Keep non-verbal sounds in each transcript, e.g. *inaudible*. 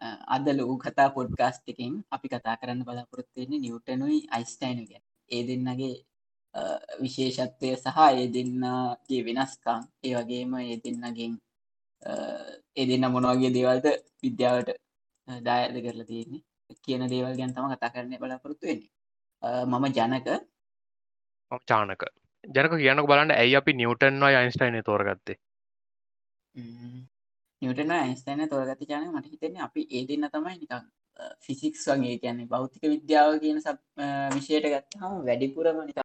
අද ලොකු කතා පොඩ්කාස්ටකින් අපි කතා කරන්න බලාපොරොත්තුවෙන්නේ නිවටනුයි අයිස්ටයින ගැන. ඒ දෙන්නගේ විශේෂත්වය සහ ඒ දෙන්නගේ වෙනස්කම්. ඒ වගේම ඒ දෙන්නගෙන් ඒ දෙන්න මොනවගේ දේවල්ද විද්‍යාවට දායද කරලා තියෙන්නේ කියන දේවල් ගැන් තම කතා කරන්න බලාපොරොත්තු වෙන්නේ. මම ජනක. චානක ජනක. කියනක බලන්න ඇයි අපි නිවටන්වා අයින්ස්ටයින තෝරගත්තේ නිවටන ඇන්ස්ටයින තෝරගත ජන මට හිතන්නේ අපි ඒ දෙන්න තමයි නිකං ෆිසික්ස් වගේ කියන්නේ බෞතික විද්‍යාව කියන සබ විෂයට ගත්තහම වැඩිපුරම නික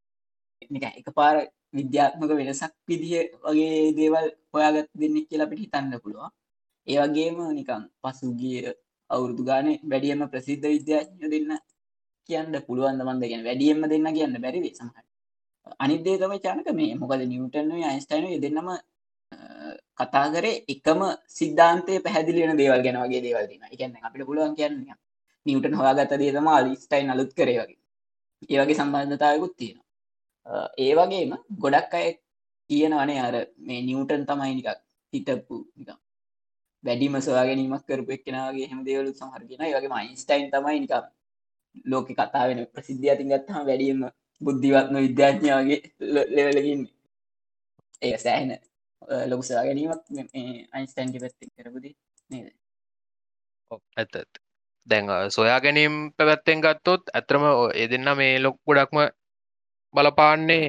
නික එක පාර විද්‍යාත්මක වෙනසක් විදිහ වගේ දේවල් හොයාගත් දෙන්නෙක් කියලා අපිට හිතන්න පුළුවන්. ඒ වගේම නිකං පසුගිය අවුරුදු ගානේ වැඩියම ප්‍රසිද්ධ විද්‍යාඥ දෙන්න කියන්න පුළුවන් මන්ද ගැන වැඩියම්ම දෙන්න කියන්න බැරිවේ සමහට අනිදේ තමයි චානක මේ මොකද නිවටන් අයිස්ටයින දෙන්නම කතා කරේ එකම සිද්ධාන්තය පැහැදිලියන දේවල් ගැන වගේ දේවල් දින එකන්න අපිට පුළුවන් කියන්න නිවටන් හොයාගත දේ තම ලිස්ටයින් අලුත් කරේ වගේ. ඒවගේ සම්බන්ධතාවකුත් තියෙනවා. ඒ වගේම ගොඩක් අය කියන අනේ අර මේ නිවටන් තමයි නිකක් හිටපු නිකම් වැඩිම සොයා ගැනීමක් කරපු එක්කෙනගේ හෙම දේවලු සහරගෙන වගේ මයින්ස්ටයින් තමයි නික ලෝක කතා වෙන ප්‍රසිද්ධිය අතින් ගත්තහම වැඩියම බුද්ධිවත්ම විද්‍යාඥාවගේ ලෙවලගින් ඒ සෑහෙන ලොකු සොයා ගැනීමක් අයින්ස්ටයින්ගේ පැත්ති කරපුද නේද? ඇත දැන් සොයා ගැනීම් පැවැත්තෙන් ගත්තොත් ඇතරම ඒ දෙන්න මේ ලොක් ගොඩක්ම බලපාන්නේ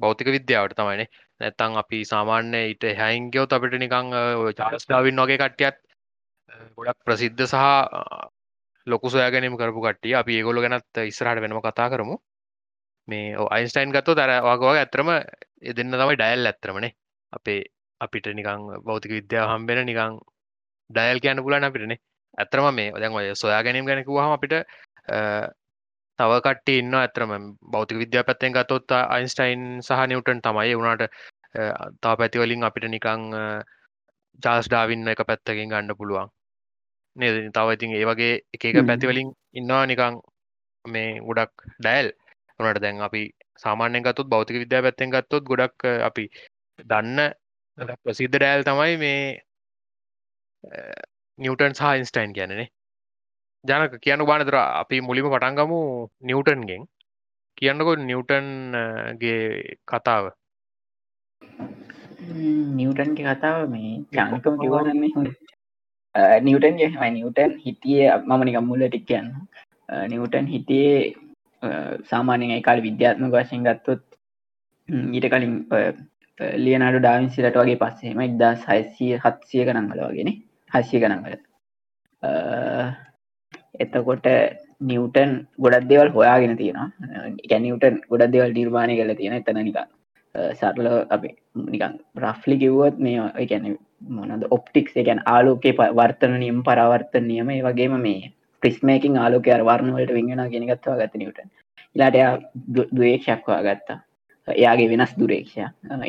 බෞතික විද්‍යාවට තමයිනේ නැත්තං අපි සාමාන්‍ය ඊට හැයින්ගයොත් අපිට නිකං චාස්ටාවින් වගේ කට්ටියත් ගොඩක් ප්‍රසිද්ධ සහ ලොකු සොයාගැනීම කරපු කට්ටිය. අපි ඒගොල ගැනත් ඉස්රහට වෙනම කතා කරමු. මේ අයින්ස්ටයින් ගත්තු තර වගවා ඇතරම එදන්න තමයි ඩයල් ඇත්තරමනේ අපේ අපිට නිකං බෞතික විද්‍යාව හම්බෙන නිකං ඩයල් කියන්න පුලන් අපිටනේ. ඇතරම මේ දැන් ඔය සොයා ගැනීම ගැනකුවහම අපිට තවකට ඉන්න ඇතරම බෞතික විද්‍යා පැත්තෙන් ගතොත් අයින්ස්ටයින් සහ නිවටන් තමයි. වුණට තා පැතිවලින් අපිට නිකං ජාස් ඩාවින්න එක පැත්තකින් ගන්න පුළුවන්. නේද? තව ඉතින් ඒ වගේ එක එක පැතිවලින් ඉන්නවා නිකං මේ ගොඩක් ඩැල් වනට දැන් අපි සාමාන්‍යෙන් ගත්තුත් බෞතික විද්‍යා පැත්තෙන් ගත්තොත් ගොඩක් අපි දන්න ප්‍රසිද්ධ ඩෑල් තමයි මේ නිවටන් සහ ඉන්ස්ටයින් කියනනේ ජනක කියනු බානතර අපි මුලිම පටන්ගමු නිවටන්ගෙන්. කියන්නකො නිවටන්ගේ කතාව. නිවටන්ගේ කතාව මේ ජානකම නිවටන්ගේ හයි නිවටන් හිටිය මම නිකම් මුල්ල ටික් කියන්න නිවටන් හිටියේ සාමානය කාල විද්‍යාත්මක වශයෙන් ගත්තොත් ඊට කලින් ලියනඩු ඩාවින්සිලට වගේ පස්සේම ඉදා සයිසිය හත්සිය ගනන්ගල වගෙන හස්සිය ගනන්ගල එතකොට නිවටන් ගොඩක් දෙවල් හොයාගෙන තියෙනවා. ගැනිවටන් ගොඩක් දෙවල් නිර්මාණය කල තියෙන එතන නිකා සරල අප නිකන් රෆ්ලි කිව්වොත් මේ එකැන මොනද ඔප්ටික්ස් එකැන් ආලෝකේ වර්තන නියම් පරවර්තන නියම ඒ වගේම මේ ප්‍රිස්මේකින් ආලෝක අර්වාර්ණවලට වෙන්ගෙන ගෙනගත්වා ගත නිවට ඉලාට එයා දුවේක්ෂක්වා ගත්තා එයාගේ වෙනස් දුරේක්ෂ.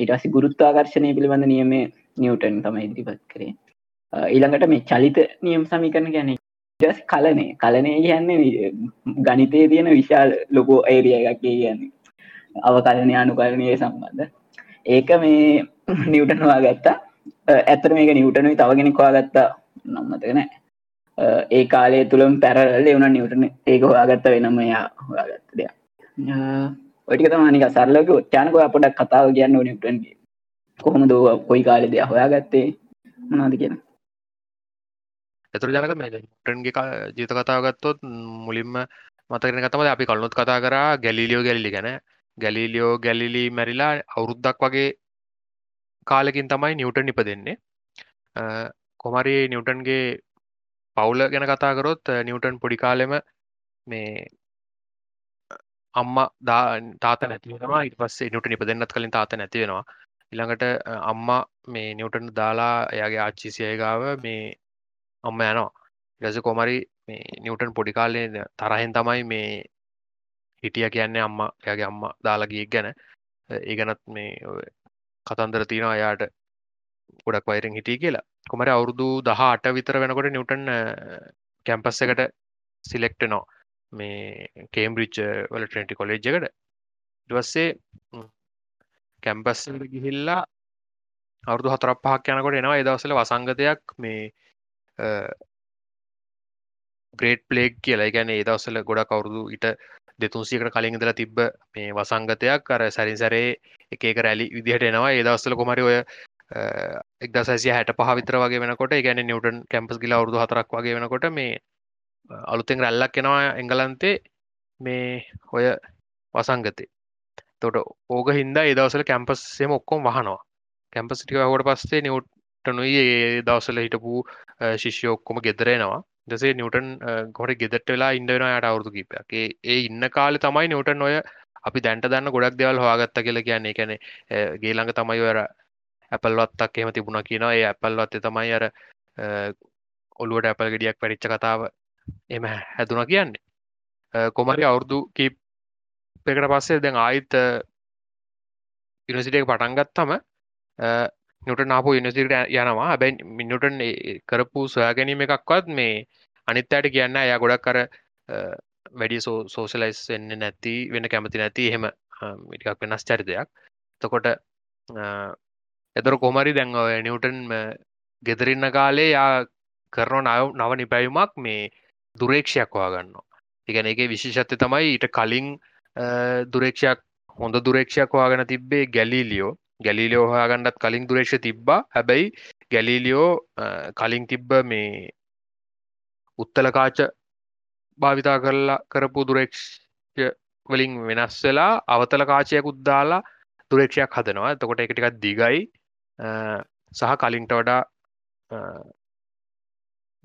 ඉටසි ගුරුත්වාකර්ශණය පිළිබඳ නියම නිවටන් තමයි ඉදිරිපත් කරේ. ඊළඟට මේ චලිත නියම් සමිකරන ගැන ස් කලනේ කලනේ කියන්නේ ගනිතේ තියෙන විශාල් ලොකෝ ඒරිය එකක් කියන්නේ. අවකලනය අනුකරණය සම්බන්ධ. ඒක මේ නිවටනවා ගත්තා ඇතර මේක නිවටනුයි තවගෙනෙක්වා ගත්තා නම්මතකන ඒ කාලය තුළම පැරල්ල වුණ නිවටන. ඒක හොයාගත්ත වෙනම යා හොයාගත්ත දෙයක්. ඔටික තමානික සරලක උච්චානක අපටක් කතාව කියන්න නිවටන්ගේ කොහොම දෝ කොයි කාලෙ දෙයක් හොයාගත්තේ? මනාද කියන ඇතුර ජනක මේ ටන්ගේ ජීත කතාවගත්තොත් මුලින්ම මතකන කතම අපි කලුත් කතා කරා ගැලිලියෝ ගැලි ගැන. ගැලිලියෝ ගැලිලි මැරිලා අවුරුද්දක් වගේ කාලෙකින් තමයි නිවටන් නිප දෙන්නේ කොමරි නිවටන්ගේ පවුල ගැන කතාකරොත් නිවටන් පොඩි කාලෙම මේ අම්ම තාත නැතිවෙනවා ඉට පස්සේ නිට නිප දෙන්නත් කලින් තාත නැතිවෙනවා ඉළඟට අම්මා මේ නිවටන් දාලා එයාගේ ආච්චිසියයගාව මේ අම්ම යනවා. ගස කොමරි මේ නිවටන් පොඩිකාලය තරහෙන් තමයි මේ හිටිය කියන්නේ අම්ම එයාගේ අම්ම දාලාගියෙක් ගැන. ඒ ගැනත් මේ කතන්දර තියෙන අයාට ගොඩක් වයිරෙන් හිටිය කියලා. කොමර අවුරුදු දහ අට විතර වෙනකොට නිවටන් කැම්පස් එකට සිලෙක්ට නෝ මේ කේම්බරිච් වල ට්‍රෙන්ටි කොලෙජ් එකට. ඩවස්සේ කැම්පස් ගිහිල්ලා අවුදු හතර පහක් යනකොට එනවා. එදවසල වසංගතයක් මේ ග්‍රේට් ප්ලේක් කියලා. ගැන ඒ දවසල ගොඩක් කවුරුදු ඉට දෙතුන්සියකට කලින් ඉඳලා තිබ්බ මේ වසංගතයක්. අර සැරින් සැරේ එක එක රැලි විදිහට එනවා. ඒ දවස්සල කොමරි ඔය එක්දසසිය හැට පහවිතර වගේ වෙනකොට ගැන නිවටන් කැම්පස් ගිලා අවුරදු හතරක් වගේ වෙනකොට මේ අලුතෙන් රැල්ලක් එනවා එංගලන්තේ මේ ඔය වසංගතේ. තොට ඕක හින්දා ඒ දවසල කැම්පස්සෙම ඔක්කොම් වහනවා. කැම්පසිටික හවට පස්සේ නිවට්ටනුයි ඒ දවසල හිටපු ශිෂ්‍ය ඔක්කොම ගෙදරෙනවා දසේ නිවටන් ගොට ගෙදට වෙලා ඉන්ඩවෙන යට අවුරදු කිපයක් ඒ ඉන්න කාලෙ තමයි නිවටන් ඔය අපි දැන්ට දන්න ගොඩක් දෙවල් හවාගත්ත කියල කියන්නේ. කැනෙ ගේළඟ තමයි ඔර ඇපල්වත්තක් එහෙම තිබුණ කියන ඒ ඇපල්වත්තේ තමයි අර ඔලුවට ඇපල් ගෙඩියක් පැරිච්ච කතාව එම හැදුන කියන්නේ. කොමරි අවුරදු කීප් එකට පස්සේ දැන් ආයිත් යුනිසිටක පටන්ගත්තම නිට නාපු යුනිසිට යනවා. හැබැයි මිනිටන් කරපු සොයා ගැනීම එකක්වත් මේ අනිත් අයට කියන්න එයා ගොඩක් කර වැඩි සෝ සෝසලයිස් වෙන්න නැති වෙන කැමති නැති. එහෙම මිටිකක් වෙනස් චරිතයක්. තකොට එතර කොමරි දැන් ඔය නිවටන් ගෙදරන්න කාලේ යා කරන නව නව නිපැයුමක් මේ දුරේක්ෂයක් වාගන්නවා ඉගැන එක විශේෂත්ය තමයි ඊට කලින් දුරේක්ෂයක් හොඳ දුරේක්ෂයක් වාගෙන තිබ්බේ ගැලිලියෝ. ගැලිලියෝ හොයාගන්නත් කලින් දුරේක්ෂ තිබ්බා. හැබැයි ගැලිලියෝ කලින් තිබ්බ මේ උත්තලකාච භාවිතා කරලා කරපු දුරේක්ෂ වලින් වෙනස් වෙලා අවතල කාචයක් උද්දාලා දුරේක්ෂයක් හදනවා. එතකොට එක ටිකක් දිගයි. සහ කලින්ට වඩා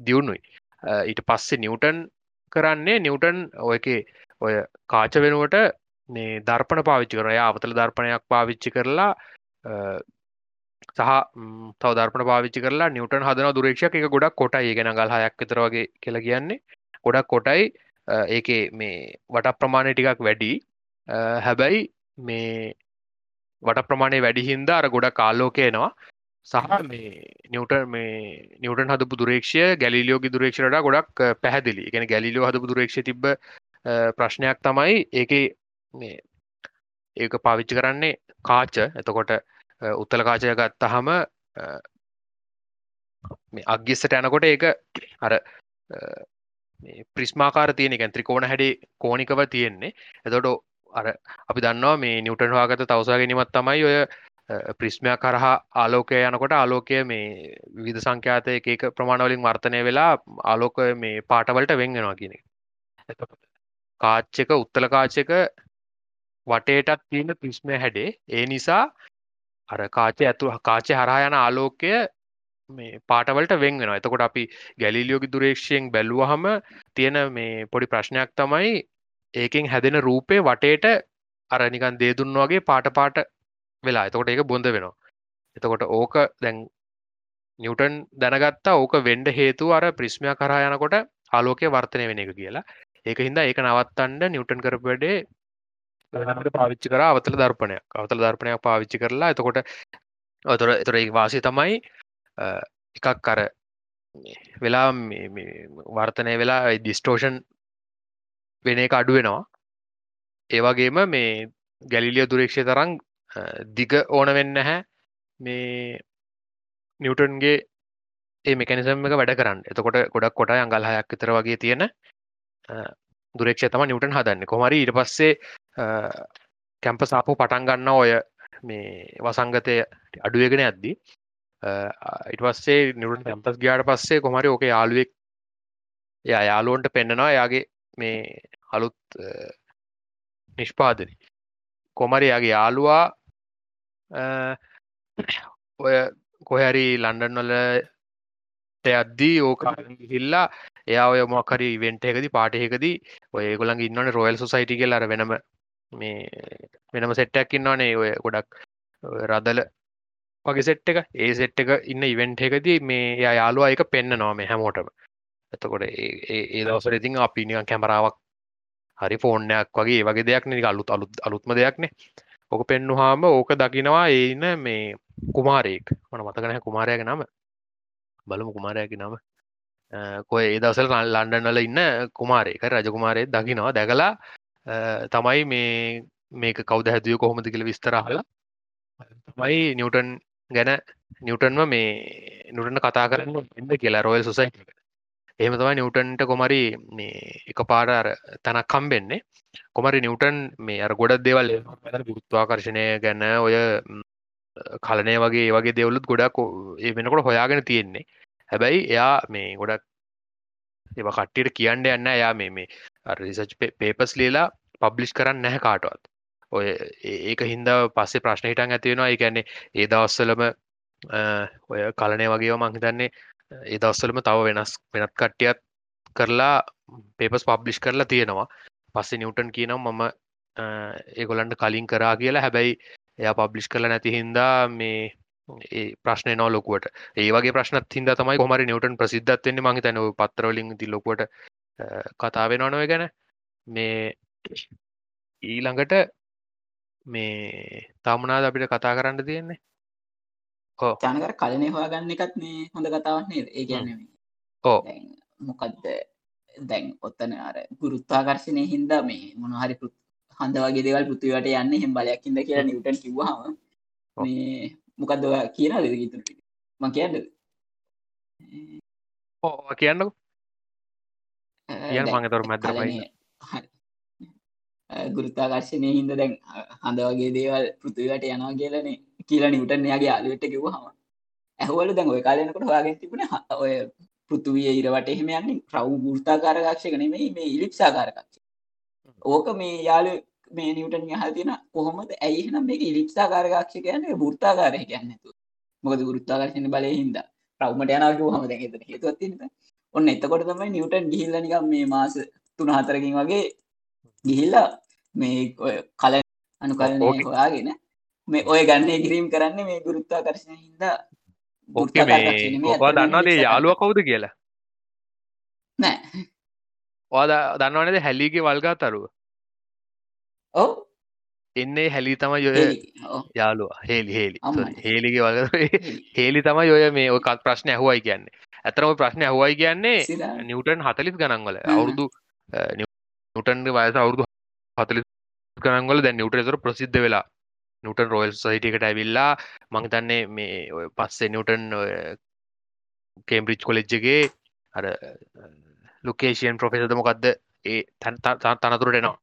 දියුණුයි. ඊට පස්සේ නිවටන් කරන්නේ නිවටන් ඔයක ඔය කාච වෙනුවට මේ දර්පණ පාවිච්චි කරය අවතල දර්පණයක් පාවිච්චි කරලා සහ තව දර්පන පාවිච්චි කරලා නිවටන් හදන දුරේක්ෂක්. එක ගොඩක් කොටයි. ගෙන ගල් හයක් විතර වගේ කියලා කියන්නේ. ගොඩක් කොටයි. ඒක මේ වට ප්‍රමාණය ටිකක් වැඩි. හැබැයි මේ වට ප්‍රමාණය වැඩි හින්දා අර ගොඩක් කාලෝකයනවා සහ මේ නිවට මේ නිවටන් හදපු දුරේක්ෂය ගැලිලියෝගි දුරේක්ෂයට ගොඩක් පැහැදිලි. ගෙන ගැලිලියෝ හදපු දුරේක්ෂ තිබ ප්‍රශ්නයක් තමයි ඒක මේ ඒක පාවිච්චි කරන්නේ කාච. එතකොට උත්තල කාචය ගත්තහම අග්ගිස්සට යනකොට ඒක අර ප්‍රිස්මාකාර තියෙන එක ත්‍රිකෝණ හැඩේ කෝනිකව තියෙන්නේ. එතොට අර අපි දන්නවා මේ නිවටන් වාගත තවසා ගැනීමත් තමයි ඔය ප්‍රිස්මයක් කරහා ආලෝකය යනකොට ආලෝකය මේ විධ සංඛ්‍යාත එක ප්‍රමාණවලින් වර්තනය වෙලා ආලෝක මේ පාටවලට වෙන්ගෙනවා කියන කාච්චක උත්තල කාච්චක වටේටත් තියෙන ප්‍රිස්මය හැඩේ. ඒ නිසා අර කාචය ඇතු කාචය හරහා යන ආලෝකය මේ පාටවලට වෙන් වෙන එතකොට අපි ගැලිලියෝගි දුරේක්ෂයෙන් බැලුවහම තියෙන මේ පොඩි ප්‍රශ්නයක් තමයි ඒකෙන් හැදෙන රූපය වටේට අරනිකන් දේදුන් වගේ පාට පාට වෙලා. එතකොට ඒක බොඳ වෙනවා. එතකොට ඕක දැන් නිවටන් දැනගත්තා ඕක වෙන්ඩ හේතු අර ප්‍රිස්මයක් කරා යනකොට ආලෝකය වර්තනය වෙන එක කියලා. ඒක හින්දා ඒක නවත්තන්ඩ නිවටන් කරපඩේ වෙනමට පාවිච්චි කර අවතල දර්පනයක් අවතල දර්පනයක් පාවිච්චි කරලා එතකොට ඔතොර එතොර වාසි තමයි එකක් කර වෙලා වර්තනය වෙලා ඩිස්ටෝෂන් වෙන එක අඩු වෙනවා. ඒවගේම මේ ගැලිලිය දුරේක්ෂය තරම් දිග ඕන වෙන්න හැ මේ නිවටන්ගේ ඒ මෙකනිසම් එක වැඩ කරන්න. එතකොට ගොඩක් කොට අංගල් හයක් විතර වගේ තියෙන දුරේක්ෂ තම නිවටන් හදන්න. කොමරි ඉට පස්සේ කැම්ප සාපු පටන් ගන්න ඔය මේ වසංගතය අඩුවගෙන ඇද්දී ඉට පස්සේ නිවටන් කැම්පස් ගයාට පස්සේ කොමරි ඕක යාළුවෙක් ය යාලුවන්ට පෙන්න්නනවා යාගේ මේ අලුත් නිෂ්පාදන කොමරි යාගේ යාළුවා ඔය කොහැරි ලන්ඩන් වල අද්දී ඕක හිල්ලා එයා ඔය මොක්හරි වෙන්ට එකති පාටයකදී ඔය ගොළන් ඉන්නන රොයල් සොසයිටි කියල අර වෙනම මේ වෙනම සෙට්ටක් ඉන්නවානේ ඔය ගොඩක් රදල වගේ සෙට් එක. ඒ සෙට් එක ඉන්න ඉවෙන්ට් එකදී මේ යා යාලුවා එක පෙන්න්න නොම හැමෝටම. එතකොට ඒ දවසර ඉතින් අපි නිකන් කැමරාවක් හරි ෆෝර්නයක් වගේ වගේ දෙයක් නික අලුත් අලුත් අලුත්ම දෙයක්නේ ඕක පෙන්නුහාම ඕක දකිනවා ඒන්න මේ කුමාරයෙක්. මන මතකනහ කුමාරයක නම. බලමු කුමාරයකි නම. කොය ඒ දවසල් ලන්ඩන්නල ඉන්න කුමාරයක. රජකුමාරය දකිනවා දැකලා තමයි මේ මේක කවද හැදිය කොහොමද කියල විස්තරහලා තමයි නිවටන් ගැන නිවටන්ව මේ නුටන කතා කරන්න එන්න කියලා රොයල් සොසයි එහෙම තමයි නිවටන්ට කොමරි මේ එක පාර අර තැනක් කම්බෙන්නේ කොමරි නිවටන් මේ අර ගොඩක් දේවල් ගුරුත්වාකර්ශණය ගැන ඔය කලනය වගේ ඒ වගේ දෙවලුත් ගොඩක් ඒ වෙනකොට හොයාගෙන තියෙන්නේ. හැබැයි එයා මේ ගොඩක් ඒව කට්ටියට කියන්න යන්න යා මේ මේ රිසච් පේපස් ලියලා පබ්ලිෂ් කරන්න නැහැ කාටවත්. ඔය ඒක හින්ද පස්සේ ප්‍රශ්න හිටන් ඇතිවෙනවා ඒ කියන්නේ ඒ දවස්සලම ඔය කලනය වගේ මංහිතන්නේ ඒ දවස්සලම තව වෙනස් වෙනත් කට්ටියත් කරලා පේපස් පබ්ලිෂ් කරලා තියෙනවා. පස්සේ නිවටන් කියනම් මම ඒගොලන්ට කලින් කරා කියලා. හැබැයි එයා පබ්ලිෂ් කරලා නැති හින්දා මේ ඒ ප්‍රශ්නය නෝ ලොකුවට. ඒ වගේ ප්‍රශ්නත් හින්ද තමයි කොමරි නිවටන් ප්‍රසිද්ධත් වෙන්නේ. මං තැන පත්‍රවලින් ති ලොකුවට කතාවෙන නොව ගැන. මේ ඊළඟට මේ තමනාද අපිට කතා කරන්න තියෙන්නේ? චනකර කලනේ හොයාගන්න එකත් මේ හොඳ කතාවන්නේ ඒ ගැන ඕ මොකක්ද දැන් ඔත්තන අර ගුරුත්වාකර්ශනය හින්දා මේ මොනහරි හන්ද වගේ දෙවල් පෘතිවට යන්න හෙම බලයක්කින්ද කියලා නිවටන් කිව්වාම මේ මොකක්ද කියන දෙද ගීතුට ම කියන්නද? ඕ කියන්නක. කියන්න මඟ තොර මැදරමයි ගුරුත්තාකර්ශනය හින්ද දැන් හඳ වගේ දේවල් පෘතිවට යනවා කියලනේ කියලා නිවටන් යාගේ අලුවට කිව්ව හම ඇහවල දැන් ඔය කාලයනකට හොයාගෙන තිබුණ ඔය පෘතුවිය ඉරවට එහෙම යන්නේ රව් ගෘර්තාකාරකක්ෂ නෙමෙයි මේ ඉලිප්සාකාරකක්ෂ ඕක මේ යාලු මේ නිවටන් යහල් තියෙන කොහොමද? ඇයිහනම් මේක ඉලිප්සාකාරකක්ෂ කියන්නේ? වෘත්තාකාරය කියන්නතු මොකද ගෘත්තාකර්ශන බලය හින්දා. රව්මට යනගේ හම දැ හේතුවත් තිනත ඔන්න එතකොට තමයි නිවටන් ගිහිල්ලනිකම් මේ මාස තුන හතරකින් වගේ ගිහිල්ලා මේ කල අනුකලනය හොයාගෙන මේ ඔය ගන්නේ කිරීම් කරන්න මේ ගුරුත්තා කරශන හින්දා ඕක මේ දන්නවාදේ යාළුව කවුද කියලා? නෑ. ඕද දන්නවනද හැලිගේ වල්ගා තරුව ඔව. එන්නේ හැලි තම යොය යාලුව හෙලි හෙලි. හේලිගේ වල්ග හේලි. තමයි ඔය මේ ඔකත් ප්‍රශ්න ඇහුවයි කියන්නේ. ඇතරම ප්‍රශ්න ඇහුවයි කියන්නේ නිවටන් හතලිස් ගනන්වල අවුරුදු නිවටන්ගේ වයස අවුරුදු හතලිස් ගනන්වල දැන් නිවට තර ප්‍රසිද්ධ වෙලා නිවටන් රෝයල් සහිටකට ඇවිල්ලා මංතන්නේ මේ පස්සේ නිවටන් කේම්බ්‍රිච් කොලෙජ්ජගේ අර ලොකේෂයන් ප්‍රොෆෙසද මොකක්ද ඒ තනතුරට එනවා.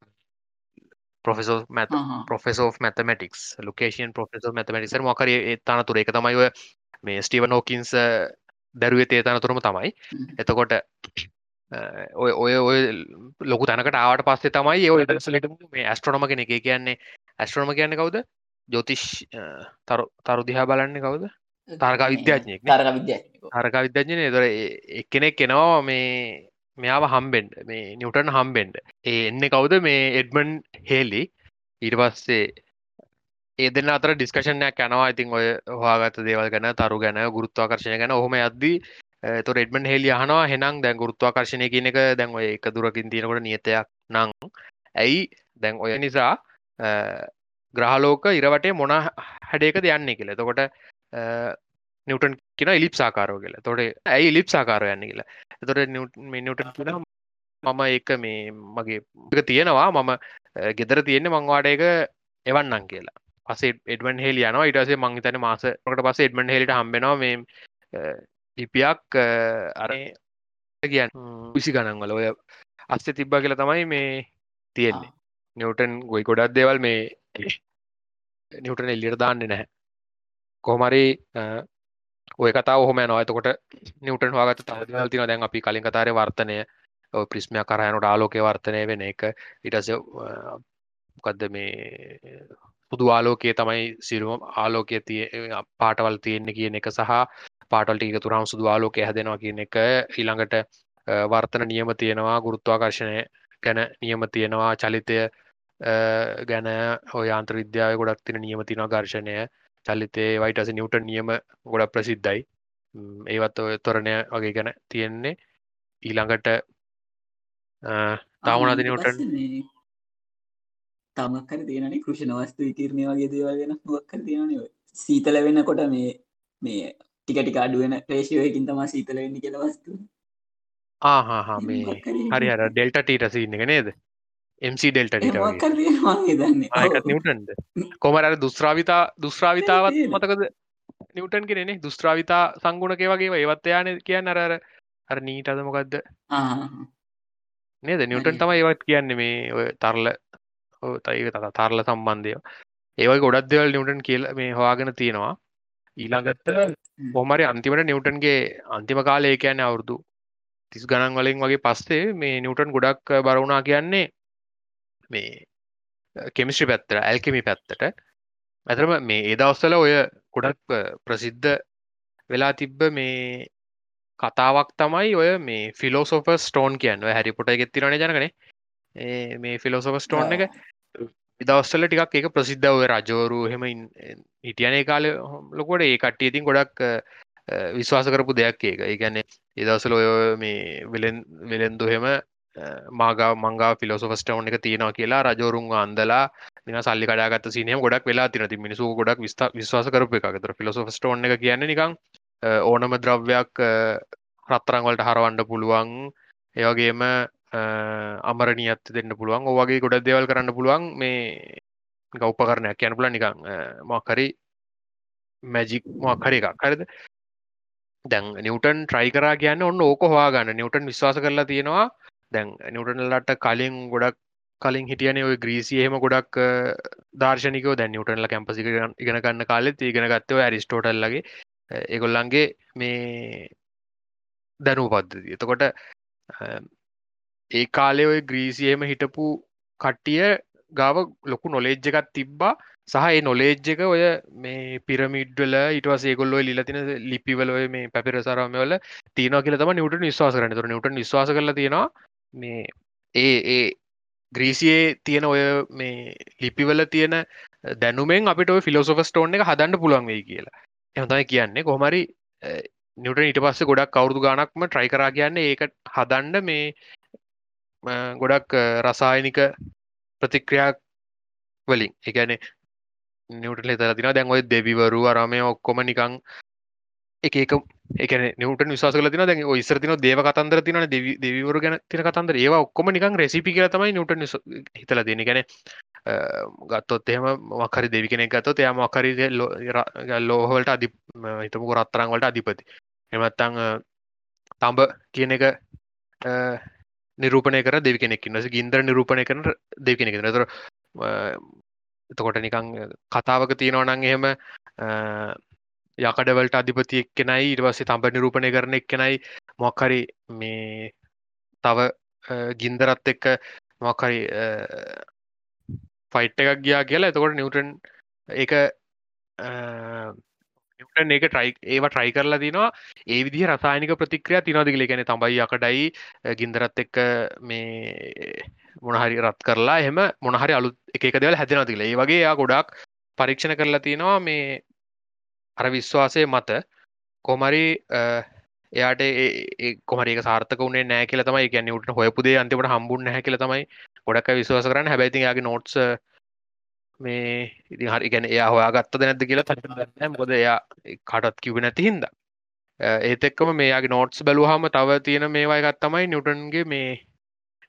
පොෆෙසෝ මැත පොෆෙසෝ මැතමටික්ස් ලොකේෂන් පොෆෙසෝ මැතමටික්සර් මොකර තනතුර එක තමයි ඔය මේ ස්ටීවන් හෝකින්ස් දැරුවේ තේ තනතුරම තමයි. එතකොට ඔය ඔය ඔය ලොකු තැනකට ආවට පස්සේ තමයි ඔය දසලට මේ ඇස්ට්‍රොනම කෙන එක කියන්නේ ඇස්ට්‍රොනම කියන්න කවුද ජෝතිෂ් තරු දිහා බලන්න කවුද? තාරකා විද්‍යාඥයෙක් තාරක විද්‍යා හරකා විද්‍යාඥන දොර එක්කෙනෙක් කෙනවා මේ මෙයාව හම්බෙන්ඩ මේ නිවටන් හම්බෙන්ඩ ඒ එන්න කවුද? මේ එඩ්මන් හෙලි. ඊට පස්සේ ඒ දෙන්න අතර ඩිස්කශනයක් යනවා. ඉතින් ඔය හවාගත දේවල් ගැන තරු ගැන ගුරුත්වාකර්ශය ගැන ඔහොම යද්දී තොර එඩමන් හෙලි යහනවා හෙනම් දැන් ගුරුත්වාකර්ශණය කියන එක දැන් ඔය එක දුරකින් තියෙනකොට නියතයක් නං. ඇයි? දැන් ඔය නිසා ග්‍රහලෝක ඉරවටේ මොන හැඩේක දෙයන්නේ කියල. තකොට නිවටන් කියෙන ඉලිප් සාකාරෝ කියලා. තොට ඇයි ඉලිප් සාකාරය යන්න කියලා. තොට නිවටන් කියෙන මම එක මේ මගේ එක තියෙනවා. මම ගෙදර තියෙන්නේ. මංවාඩ එක එවන්නන් කියලා. පසේ එඩමන් හෙල් යනවා. ඉටසේ මංහිතන මාසකට පස එඩමන් හෙලට හම්බෙනවා මේ ලිපියක් අරේ කියන්න විසි ගණන්වල ඔය අස්්‍ය තිබ්බා කියලා තමයි මේ තියෙන්නේ. නිවටන් ගොයි ගොඩක් දේවල් මේ නිවටන එල්ලියට දාන්න නැහැ. කොහමරි ඔය කතා හොම නොතකොට නිවටන් වාගත තවදවල් තින දැන් අපි කලින් කතාරය වර්තනය. ප්‍රිස්මය කරයනට ආලෝකය වර්තනය වෙන එක. ඉටස මොකක්ද මේ පුදු ආලෝකය තමයි සිරුවම් ආලෝකය තිය පාටවල් තියෙන්නේ කියන එක සහ පාටල්ටික තුරම් සුදු ආලෝකය හැදෙනවා කියන එක. ඊළඟට වර්තන නියම තියෙනවා ගුරුත්වාකර්ශණය ගැන නියම තියෙනවා චලිතය ගැන හොය ආන්ත්‍ර විද්‍යාව ගොඩක් තින නියම තින ගර්ශණය චලිතේ වයිටස නිවටන් නියම ගොඩක් ප්‍රසිද්ධයි. ඒවත් ඔය තොරණය වගේ ගැන තියෙන්නේ. ඊළඟට තාමනාද නිවටන්? තමක්කර තියෙනනේ කෘෂණ වස්තු විතිරණය වගේ දේවල් වෙන මොක්කර තියෙනන සීතල වෙන්න කොට මේ මේ ටිකටික අඩුවෙන ප්‍රේශයකින් තම සීතල වෙන්න කියල වස්තු ආහා මේ හරි අර ඩෙල්ට ටීට සින්න එක නේද MC ඩෙල්ට නිවටන්ද? කොමර දුස්්‍රාවිතා දුස්්‍රාවිතාවත් මතකද? නිවටන් කෙනෙ දුස්්‍රාවිතා සංගුණක වගේ ඒවත් යාන කියන්න අර අර නීට අද මොකක්ද නේද? නිවටන්. තමයි ඒවත් කියන්නේ මේ ඔය තරල තයික තත තරල සම්බන්ධය. ඒවයි ගොඩක් දෙවල් නිවටන් කියල මේ හවාගෙන තියෙනවා. ඊළඟත්ත පොමරි අන්තිමට නිවටන්ගේ අන්තිම කාලය කියන්නේ අවුරුදු තිස් ගණන් වලින් වගේ පස්සේ මේ නිවටන් ගොඩක් බරවුනා කියන්නේ මේ කෙමිස්ට්‍රි පැත්තට ඇල්කෙමි පැත්තට. ඇතරම මේ ඒදවස්සල ඔය ගොඩක් ප්‍රසිද්ධ වෙලා තිබ්බ මේ කතාවක් තමයි ඔය මේ ෆිලෝසෝෆ ස්ටෝන් කියන්න. හැරිපොට එකෙත් තිරන ජනකන. මේ ෆිලෝසෝෆ ස්ටෝන් එක ඉදවස්සල ටිකක් ඒක ප්‍රසිද්ධව රජෝරු හෙම හිටියනේ කාල ලොකොට ඒ කට්ටිය ඉතින් ගොඩක් විශ්වාස කරපු දෙයක් ඒක. ඒගැන්නේ ඉදවසල ඔය මේ වෙලෙන් වෙලෙන්දු හෙම මාගා මංගා ෆිලෝසොෆස්ටවන එක තියෙනවා කියලා රජෝරුන් අන්දලා නික සල්ලි කඩාගත් සිනය ගොඩක් වෙලා තිනති මිනිසු ගොඩක් විස්ත විශවාස කරප එකතර ෆිලොසොෆස්ටෝන් එක කියන්නේ නිකං ඕනම ද්‍රව්‍යයක් රත්තරංවලට හරවන්න පුළුවන්. ඒවගේම අමරණියත් දෙන්න පුළුවන්. ඕවගේ ගොඩ දෙවල් කරන්න පුළුවන්. මේ ගෞප කරනයක් යන පුල නිකං මොක්කරි මැජික් මොක්හරි එකක්. හරිද? දැන් නිවටන් ට්‍රයි කරා කියන්න ඔන්න ඕක හවාගන්න නිවටන් විශවාස කරලා තියෙනවා. දැන් නිවටනලට කලින් ගොඩක් කලින් හිටියන ඔය ග්‍රීසියහෙම ගොඩක් දර්ශනිකව දැන් නිවටන්ල කැම්පසි ඉගෙන ගන්න කාලෙත් ඉගෙන ගත්තව ඇරිස්ටෝටල්ලගේ එගොල්ලන්ගේ මේ දැනූ පද්ධති එතකොට ඒ කාලෙ ඔය ග්‍රීසියහෙම හිටපු කට්ටිය ගාව ලොකු නොලේජ්ජ එකත් තිබ්බා. සහ ඒ නොලේජ් එක ඔය මේ පිරමිඩ්වල ඉටවස ඒගොල්ලො ලිලතින ලිපිවල මේ පැපිරසාරමවල තියන කියල තම නිවට නිශවාස කරන තුර නිවට නිශවාස කල තියෙනවා මේ ඒ ඒ ග්‍රීසියේ තියෙන ඔය මේ ලිපිවල තියෙන දැනුමෙන් අපිට ෆිලෝසොෆ ස්ටෝන් එක හදන්න පුළුවන් වෙයි කියලා. එහතයි කියන්නේ. කොහමරි නිවට eh, ඊට පස්ස ගොඩක් කවුරුදු ගානක්ම ට්‍රයි කරා කියන්නේ ඒක හදන්ඩ මේ ගොඩක් eh, රසායනික ප්‍රතික්‍රියාවක් වලින්. එකන නිවට ලෙතර තින දැන් ඔය දෙවිවරු අරමය ඔක්කොම නිකං එක එක එකන නිවට විශවාස කල තින දැන් ඉස්සර තින දේව කතන්දර තින දෙවිවරු ගැන තින කතන්දර. ඒවා ඔක්කොම නිකං රෙසිපි කර තමයි නිවට හිතල දෙන ගැන ගත්තොත් එහෙම මකරි දෙවි කෙනෙක් ගත්තොත් එයා මකරි ලෝහවලට අධි හිතමුක රත්තරං වලට අධිපති. එමත්තං තම්බ කියන එක නිරූපණය කර දෙවි කෙනෙක් නස ගින්දර නිරූපණය කරන දෙවි කෙනෙක් නතර එතකොට නිකං කතාවක තියෙනවනං එහෙම යකඩවලට අධිපති එක්කෙනයි ඉටවස්සේ තම්බ නිරූපණය කරන එක්කෙනයි. මොක්හරි මේ තව ගින්දරත් එක්ක මොක්හරි ෆයිට් එකක් ගියා කියලා. එතකොට නිවටන් එක නිවටන් ඒක ට්‍රයි ඒවා ට්‍රයි කරලා තිනවා. ඒ විදි රසායනික ප්‍රතික්‍රිය තිනවාදගල ගැන තමයි යකටයි ගින්දරත් එක්ක මේ මොනහරි රත් කරලා එහෙම මොනහරි අලුත් එක දෙවල් හැදෙනතිල ඒ වගේ යා ගොඩක් පරීක්ෂණ කරලා තියෙනවා මේ අර විශ්වාසය මත කොමරි එයාට කොමරේ සාර්ථක වනේ නෑ කියල තමයි ගැන ුට හොයපුදේ අන්තිමට හම්බුන් හැ කියල තමයි ගොඩක් විශ්වාස කරන්න. හැබැති යාගේ නෝට්ස් මේ ඉදි හරි ගැන එයා හොයාගත්ත නැද කියලා ත මොද එයා කටත් කිව නැති හින්ද. ඒත් එක්කම මේයාගේ නෝට්ස් බැලුහම තව තියෙන මේවායි ගත්තමයි නිවටන්ගේ මේ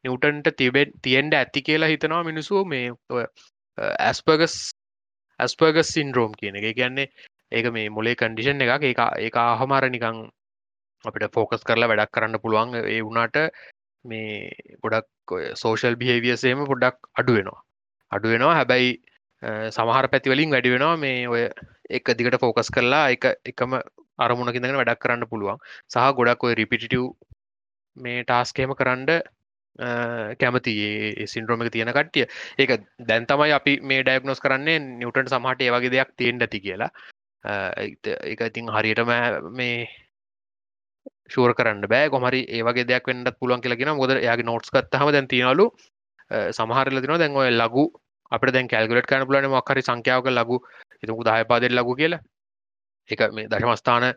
නිවටන්ට තිබෙන් තියෙන්ට ඇති කියලා හිතනවා මිනිසුව මේ ඇස්පගස් ඇස්පගස් සින්ද්‍රෝම් කියන එක. කියන්නේ ඒක මේ මොලේ කන්ඩිෂන් එක එක ඒක ආහමාර නිකං අපිට ෆෝකස් කරලා වැඩක් කරන්න පුළුවන්. ඒ වුණට මේ ගොඩක් සෝෂල් බිහේවියසේම පොඩ්ඩක් අඩුවෙනවා අඩුවෙනවා හැබැයි සමහර පැතිවලින් වැඩි වෙනවා මේ ඔය එක දිගට ෆෝකස් කරලා එක එකම අරමුණකිඳගෙන වැඩක් කරන්න පුළුවන්. සහ ගොඩක් ඔය රිපිටිටව් මේ ටාස්කේම කරන්න කැමති. සින්ද්‍රෝමික තියෙන කට්ටිය. ඒක දැන් තමයි අපි මේ ඩයගනොස් කරන්නේ නිවටන් සමහට ඒවගේ දෙයක් තියෙන් ඇති කියලා. එක ඉතින් හරියටම මේ ශූර කරන්න බෑ. කොමරි ඒවගේ දෙයක් වෙන්නත් පුළුවන් කියලගෙන ගොද යාගේ නොට්ස් කත්තහම දැන් තියනලු සමහරල තින දැන් ඔය ලගු අප දැන් කල්ගලට කන පුලන මක්හරි සංඛ්‍යාවක ලගු එතකු දායපාදෙල් ලගු කියලා. එක මේ දශමස්ථාන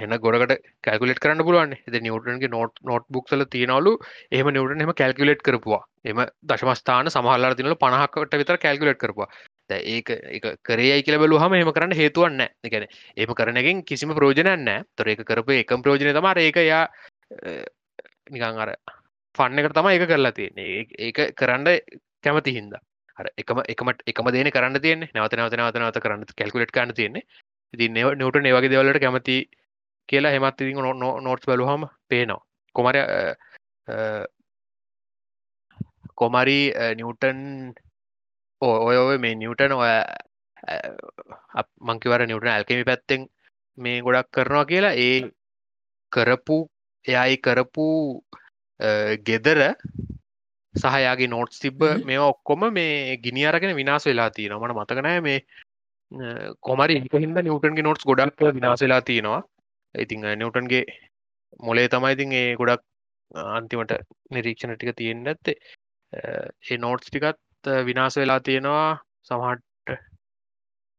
හෙන ගොඩට කැල්කුලෙට කරන්න පුළුවන්. එද නිවටන්ගේ නොට නොට් බුක්සල තියනවලු එහම නිවටන් එම කැල්කුලෙට් කරපුවා. එම දශමස්ථාන සමහල්ලා තිනල පණහක්කට විතර කැල්කුලෙට් කරපුවා. ඒක එක කරේයි කියල බලු හම එම කරන්න හේතුවන්න එකන එම කරනකින් කිසිම ප්‍රෝජනන්න තොර එක කරපු එකම් ප්‍රෝජනය තම ඒක යා නිකං අර ෆන්න එක තම එක කරලා තියන්නේ. ඒක කරන්න කැමති හින්ද. එකම එකමට එකම දේන කරන්න තියන්නේ. නවත නවත නවත නවත කරන්න කැල්කුලට් කන්න තියන්නේ. ඉති නවට නවගේ දෙවලට කැමති කියලා හෙමත් ඉතින් නෝට්ස් බලුහම පේනවා. කොමර කොමරි නිවටන් ඔය ඔය මේ නිවටන් ඔය මංකිවර නිවටන ඇල්කෙමි පැත්තෙන් මේ ගොඩක් කරනවා කියලා. ඒ කරපු එයයි කරපු ගෙදර සහයාගේ නෝට්ස් තිබ්බ මේ ඔක්කොම මේ ගිනි අරගෙන විනාස වෙලා තියෙනවා. මට මතකනෑ මේ කොමරි හිද නිවටන්ගේ නොට්ස් ගොඩක් විනාස වෙලා තියෙනවා. ඉතිං නිවටන්ගේ මොලේ තමයි ඉතින් ඒ ගොඩක් අන්තිමට නිරීක්ෂණ ටික තියෙන්න්න ඇත්තේ ඒ නෝට්ස් ටිකත් විනාස වෙලා තියෙනවා සමහට්ට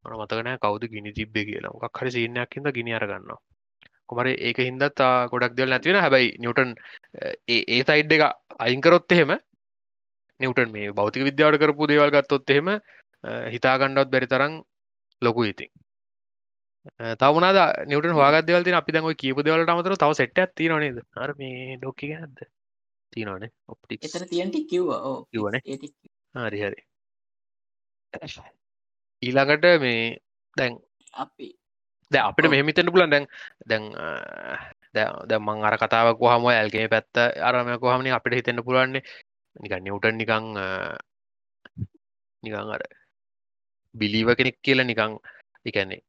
මතකනෑ කවුද ගිනි තිබ්බේ කියලා. මොකක් හරි සිීනයක් හිද ගිනි අරගන්නවා. කොමර ඒක හින්දත් ගොඩක් දෙවල් නැතිවෙන හැබයි නිවටන් ඒ සයිඩ් එක අයිංකරොත් එහෙම නිවටන් මේ බෞතික විද්‍යාවට කරපු දේවල් ගත්තොත් එහෙම හිතාගණ්ඩත් බැරි තරම් ලොකු ඉතින්. තවුණද නිවට වාගත් දෙවල්ති අපි දැන්ව කියපු දෙවලට අමතර තව සෙට් ඇති නොනේද අර මේ ඩොක්කි ගැනද තිනනේ ඔප්ටික් එතන තියන්ටි කිව්ව. කිවන හරි හරි. ඊළඟට මේ දැන් අපි. ද අපිට මෙහමිතන්න පුලන් දැන් දැන් දැ මං අර කතාවක් හම ඇල්ගේ පැත්ත අරමයක හමනි අපිට හිතන්න පුලන්නේ නික නිවටන් නිකං නිකං අර බිලීව කෙනෙක් කියලා නිකං එකන්නේ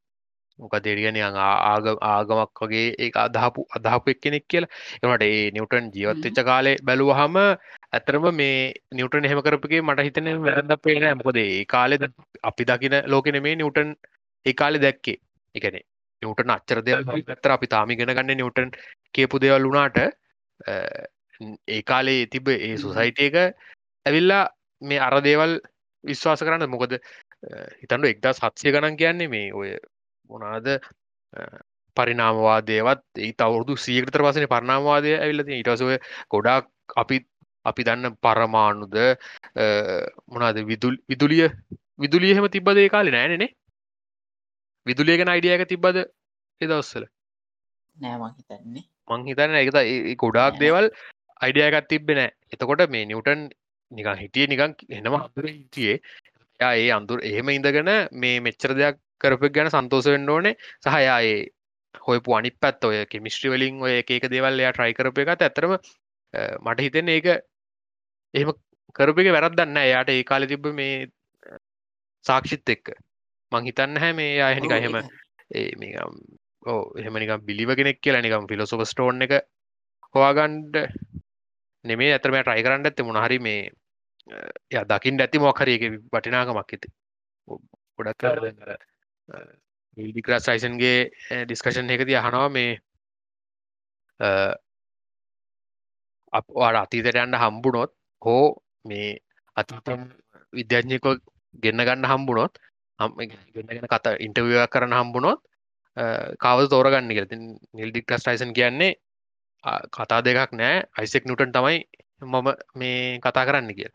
මොක දෙරියන ආග ආගමක් වගේ ඒ අදහපු අදහපු එක් කෙනෙක් කියලා එමට ඒ නිවටන් ජීවත්වෙච්ච කාලේ බැලුවහම ඇතරම මේ නිවටන් එහෙම කරපගේ මට හිතන වැරද පේන මොකද ඒ කාලෙ අපි දකින ලෝකෙන මේ නිවටන් ඒ කාලෙ දැක්කේ. එකන නිවටන් අච්චර දෙයක් පැත්තර අපි තාමිගෙන ගන්න නිවටන් කියපු දෙවල් වුණාට ඒ කාලේ තිබ ඒ සුසයිටයක *laughs* ඇවිල්ලා මේ අර දේවල් විශ්වාස කරන්න මොකද හිතන්ඩු එක්දා සත්සය ගණන් කියන්නේ මේ ඔය මොනාද පරිනාමවාදයවත් ඒ තවුරුදු සියකතර වසන පරණාමවාදය ඇවිල්ලති ඉටසුව ගොඩක් අපි අපි දන්න පරමාණුද මොනාද විදුල් විදුලිය විදුලියහෙම තිබ්බද ඒ කාලි? නෑනනේ විදුලියගෙන අයිඩියක තිබ්බද එදවස්සල නෑමං හිතන්නේ. මං හිතන්න එකත ගොඩාක් දේවල් අයිඩියයකත් තිබෙන එතකොට මේ නිවටන් නිකං හිටිය නිකං එනවා අදුර හිටියේ. ඒ අඳුර එහෙම ඉඳගෙන මේ මෙච්චර දෙයක් කරපක් ගැන සන්තෝස වෙන්න ඕනේ. සහයායේ හොයපු අනි පැත් ඔය කෙමිස්ට්‍රි වලින් ඔය එක දේවල් එයා ට්‍රයි කරප එකත් ඇතරම මට හිතෙන ඒක එහෙම කරපක වැරදන්න එයාට ඒ කාලෙ තිබ්බ මේ සාක්ෂිත් එක්ක. මං හිතන්න හැ මේ අයනික එහෙම ඒ ඕ එහෙමනික බිලිව කෙනෙක් කියලා නිකම් ෆිලොසොප ස්ටෝන් එක හවාගන්ඩ නෙමේ ඇතරම ට්‍රයි කරන්න ඇත්ත මොනහරි මේ ය දකිින් ඇති මොකරයක වටිනාකමක් ඇති ගොඩක් ඩික්‍රස් අයිසන්ගේ ඩිස්කෂන් එකති අහනවා මේ අප අතීතයට යන්න හම්බුනොත් හෝ මේ අතීතම් විද්‍යාඥයක ගෙන්න්න ගන්න හම්බුනොත් ගෙන කත ඉන්ටවිය කරන්න හම්බුනොත් කාවද තෝරගන්න කියල. නිල් ඩික්ටස් ටයිසන් කියන්නේ කතා දෙකක් නෑ. අයිසෙක් නටන් තමයි මම මේ කතා කරන්න කිය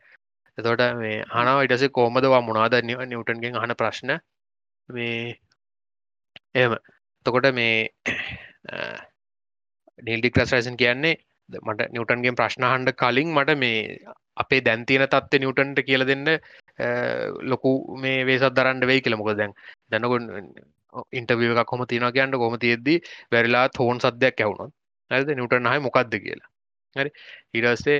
එතොට මේ හනාව ඉටස කෝමදවා මොනාද නිවටන්ගෙන් හන ප්‍රශ්න. මේ එම තකොට මේ *clears throat* නිල්ඩික්ලස් රයිසන් කියන්නේ මට නිවටන්ගේ ප්‍රශ්නහන්ඩ කලින් මට මේ අපේ දැන්තියන තත්ව නිවටන්ට කියල දෙන්න ලොකු මේ වේසත් දරන්න වෙයි කියලමොක දැන් දැනකො ඉන්ටවිය එකක් හොම තින කියන්න කොම තියෙද්දි වැරලා තෝන් සද්‍යයක් ඇවුණොත් ඇද නිවටන් හය මොකක්ද කියලා. හරි? ඉරස්සේ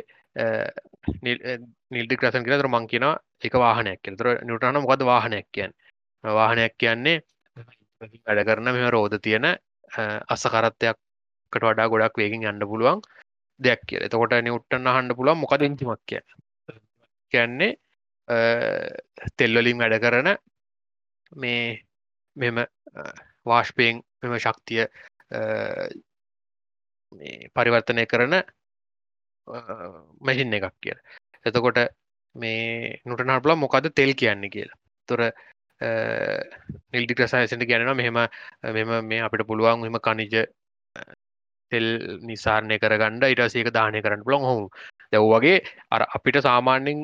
නිල්ඩි ක්‍රසන් කියලතර මං කියෙන එක වාහනයක් කියතර නිවටන මොකද වාහනයක්? කියන්න. වාහනයක් කියන්නේ වැඩ කරන මෙම රෝධ තියෙන අසකරත්තයක්කට වඩා ගොඩක් වේකින් යන්න පුළුවන් දෙයක් කිය එතකොට නිවට්ටන්න හන්ඩ පුළුවන් මොකද ඉතිමක් කිය කියන්නේ තෙල්වලින් වැඩ කරන මේ මෙම වාශ්පයෙන් මෙම ශක්තිය පරිවර්තනය කරන මැසින් එකක් කිය එතකොට මේ නොටනහටල මොකද තෙල් කියන්නේ කියලා. තොර නිල්ඩි ක්‍රසායසට ගැන මෙහෙම මෙම මේ අපිට පුළුවන් මෙම කනිජ තෙල් නිසාරණය කරගන්න ඉටසේක දානය කරන්න පුළොන් හොු දැව් වගේ අර අපිට සාමාන්‍යෙන්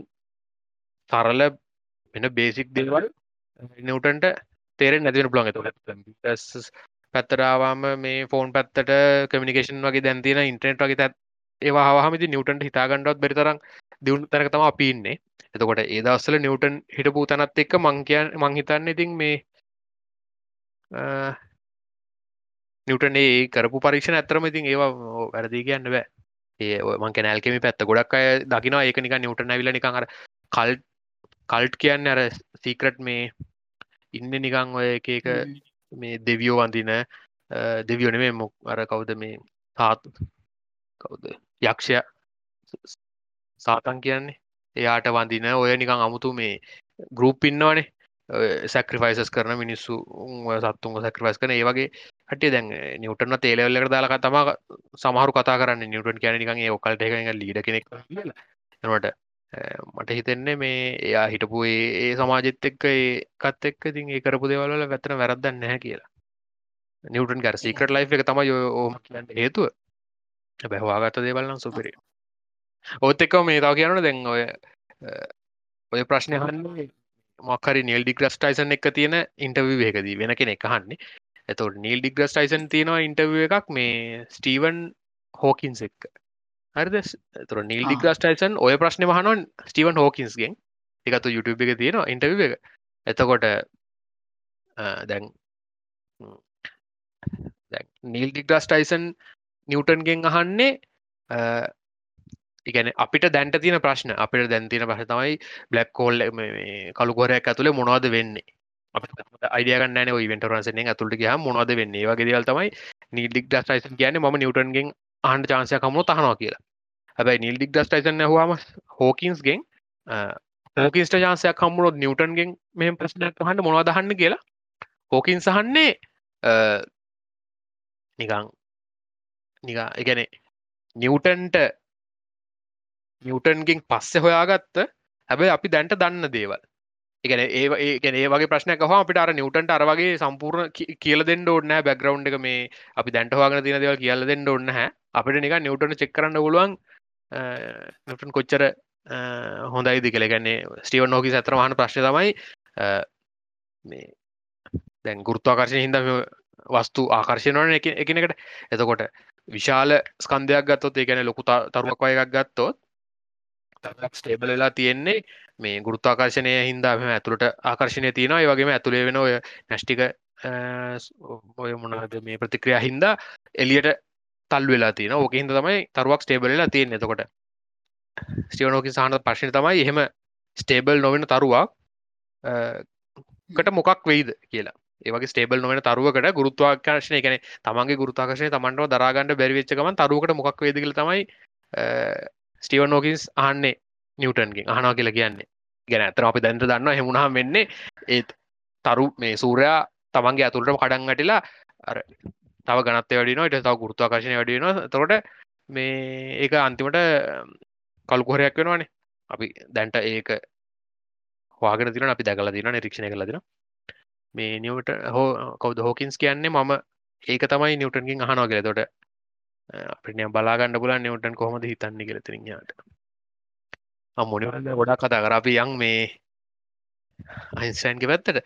සරල වෙන බේසික් දෙවල් නවටන්ට තේරෙන් නැතිවෙන පුළන් ඇතු පැත්තරාවාම මේ ෆෝන් පැත්තට කමිනිකේෂන් වගේ දැන්තින ඉන්ටනෙට් වගේ තත් ඒවා හමති නිවටන්ට හිතාගන්නඩත් බෙරිතරම් දියුණු තැනක තම අපින්නේ එතකොට ඒදස්සල නිවටන් හිටපු තැනත් එක්ක මංකයන් මංහිතන්න ඉතින් මේ නිවටන් ඒ කරපු පරීක්ෂණ ඇතරම ඉතින් ඒවා වැරදි කියන්න බෑ. ඒ මං කැනල්කෙම පැත්ත ගොඩක් අය දකින ඒක නික නිවටන ඇවිල නිකං අර කල් කල්ට් කියන්න අර සීක්‍රට් මේ ඉන්න නිකං ඔය එක එක මේ දෙවියෝ වන්දින දෙවියෝන මේ මොක් අර කවුද මේ තාත් කවුද? යක්ෂය සාතන් කියන්නේ. එයාට වඳින ඔය නිකං අමුතු මේ ගරුප් ඉන්නවනේ. සැක්‍රිෆයිසස් කරන මිනිස්සු සත්තුන් සැක්‍රවස් කන ඒවගේ හටේ දැන් නිවටන තේලවල්ලට දාලා තම සමහරු කතා කරන්න. නිවටන් කියන නිකන් ඒ ඔකල්ට එක ලීඩ කෙනෙක් නට මට හිතෙන්නේ මේ එයා හිටපු ඒ සමාජෙත් එක්ක ඒකත් එක්ක තින් ඒ කරපු දෙවල්ල වැතන වැරදන්න නැහැ කියලා. නිවටන් ගැර සීකට ලයි් එක තම යෝම කියන්න හේතුව. බැහවාගත්ත දේවල්නම් සුපිරි ඔත් එක්ක මේ තාව කියනන දැන් ඔය ඔය ප්‍රශ්නය හන්නේ මොකරි නිල් ඩිග්‍රස් ටයිසන් එක තියෙන ඉන්ටව් එකදී වෙන කෙනෙ එකහන්නේ එතට නිල් ඩිග්‍රස් ටයිසන් තියෙනවා ඉන්ටව් එකක් මේ ස්ටීවන් හෝකින්ස් එක්ක. හරිද? තුර නිල් ඩිග්‍රස් ටයිසන් ඔය ප්‍රශ්න මහනුවන් ස්ටීවන් හෝකින්ස්ගෙන් එකතු YouTube එක තියෙනවා ඉන්ටව් එක. එතකොට දැන් නිල් ඩිග්‍රස් ටයිසන් නිවටන්ගෙන් අහන්නේ ඉගැන අපිට දැන්ට තින ප්‍රශ්න. අපිට දැන්තින පහ තමයි බ්ලක් කෝල් කළුකොරයක් ඇතුළේ මොනවද වෙන්නේ? අයිඩියගන්න ඉවෙන්ටරන්සෙන් ඇතුළට ගහ මොනවද වෙන්නේ? වගේ දල් තමයි නිල්ඩික් ඩස්ටයිස කියන ම නිවටන්ගෙන් අහන්ට චාන්සය කමුණු තහනවා කියලා. හැබයි නිල්ඩික් ඩස්ටයිසන්න හවාම හෝකින්ස්ගෙන් හෝකින්ස්ට චාන්සයක් කම්මුණොත් නිවටන්ගෙන් මෙම ප්‍රශ්නයක් හන්ට මොනවදහන්න කියලා හෝකින් සහන්නේ නිකං නිකා එකනේ නිවටන්ට නිවටන්ගෙන් පස්සෙ හොයාගත්ත. හැබැයි අපි දැන්ට දන්න දේවල්. එකන ඒ ඒකන ඒ වගේ ප්‍රශ්නයක් හම අපිට අර නිවටන්ට අරවගේ සම්පූර්ණ කියල දෙන්න ඕන්න බැග්‍රවන්් එක. මේ අපි දැන්ට හවාගෙන තින දේවල් කියල දෙන්න ඕන්න හැ අපිට නික නිවටන චෙක් කරන්න පුළුවන් නිවටන් කොච්චර හොඳයිදි කළගන්නේ ස්ටීවන් නෝකි ඇතර හන ප්‍රශ්න තමයි මේ දැන් ගුරුත්වාකර්ශය හිදම වස්තු ආකර්ශණවන එකනකට. එතකොට විශාල ස්කන්ධයක් ගත්තොත් ඒකැන ලොකු තරුවක් වයගක් ගත්තොත් ස්ටේබල වෙලා තියෙන්නේ. මේ ගුරුත්වාකර්ශණය හින්දා මෙම ඇතුළට ආකර්ශණය තියෙනවා. ඒ වගේම ඇතුළේ වෙන ඔය නැෂ්ටික ඔය මොනද මේ ප්‍රතික්‍රියා හින්දා එලියට තල් වෙලා තියෙන ඕක හිද තමයි තරුවක් ස්ටේබලලා තියෙන එතකොට. ස්ටියනෝකි සහන ප්‍රශ්න තමයි එහෙම ස්ටේබල් නොවෙන තරුවක් කට මොකක් වෙයිද කියලා. ඒවගේ ස්ටේබල් නොවෙන තරුවකට ගුරුත්වාකර්ශණය කැන තමන්ගේ ගුරුතාකශය තමන්ට දරාගන්නඩ බැරිවෙච්චකම තරුවකට මොක් වේදකල තමයි ස්ටිවන් නෝකින්ස් අහන්නේ නිවටන්ගෙන්. අහනා කියලා කියන්නේ. ගැන ඇතර අපි දැන්ට දන්න හෙමුණහම් වෙන්නේ ඒත් තරු මේ සූරයා තමන්ගේ ඇතුළට කඩන්ගටිලා අර තව ගනත් වැඩින ට තව ගුරුත්වාකශනය වැඩියෙන තොට මේ ඒක අන්තිමට කල්ුකොහරයක් වෙනවානේ. අපි දැන්ට ඒක හවාගෙන තින අපි දැකල දින නිරීක්ෂණය කළ දින මේ නිවට හෝ කවද හෝකින්ස් කියන්නේ මම. ඒක තමයි නිවටන්කින් අහනවා කියල. තොට අපිට බලාගන්න පුලන් නිවටන් කොහොමද හිතන්නේ කියල තිරියාට අම්මොනි ගොඩක් කතා කර. අපි යන් මේ අයින්ස්ටන්ගේ පැත්තට.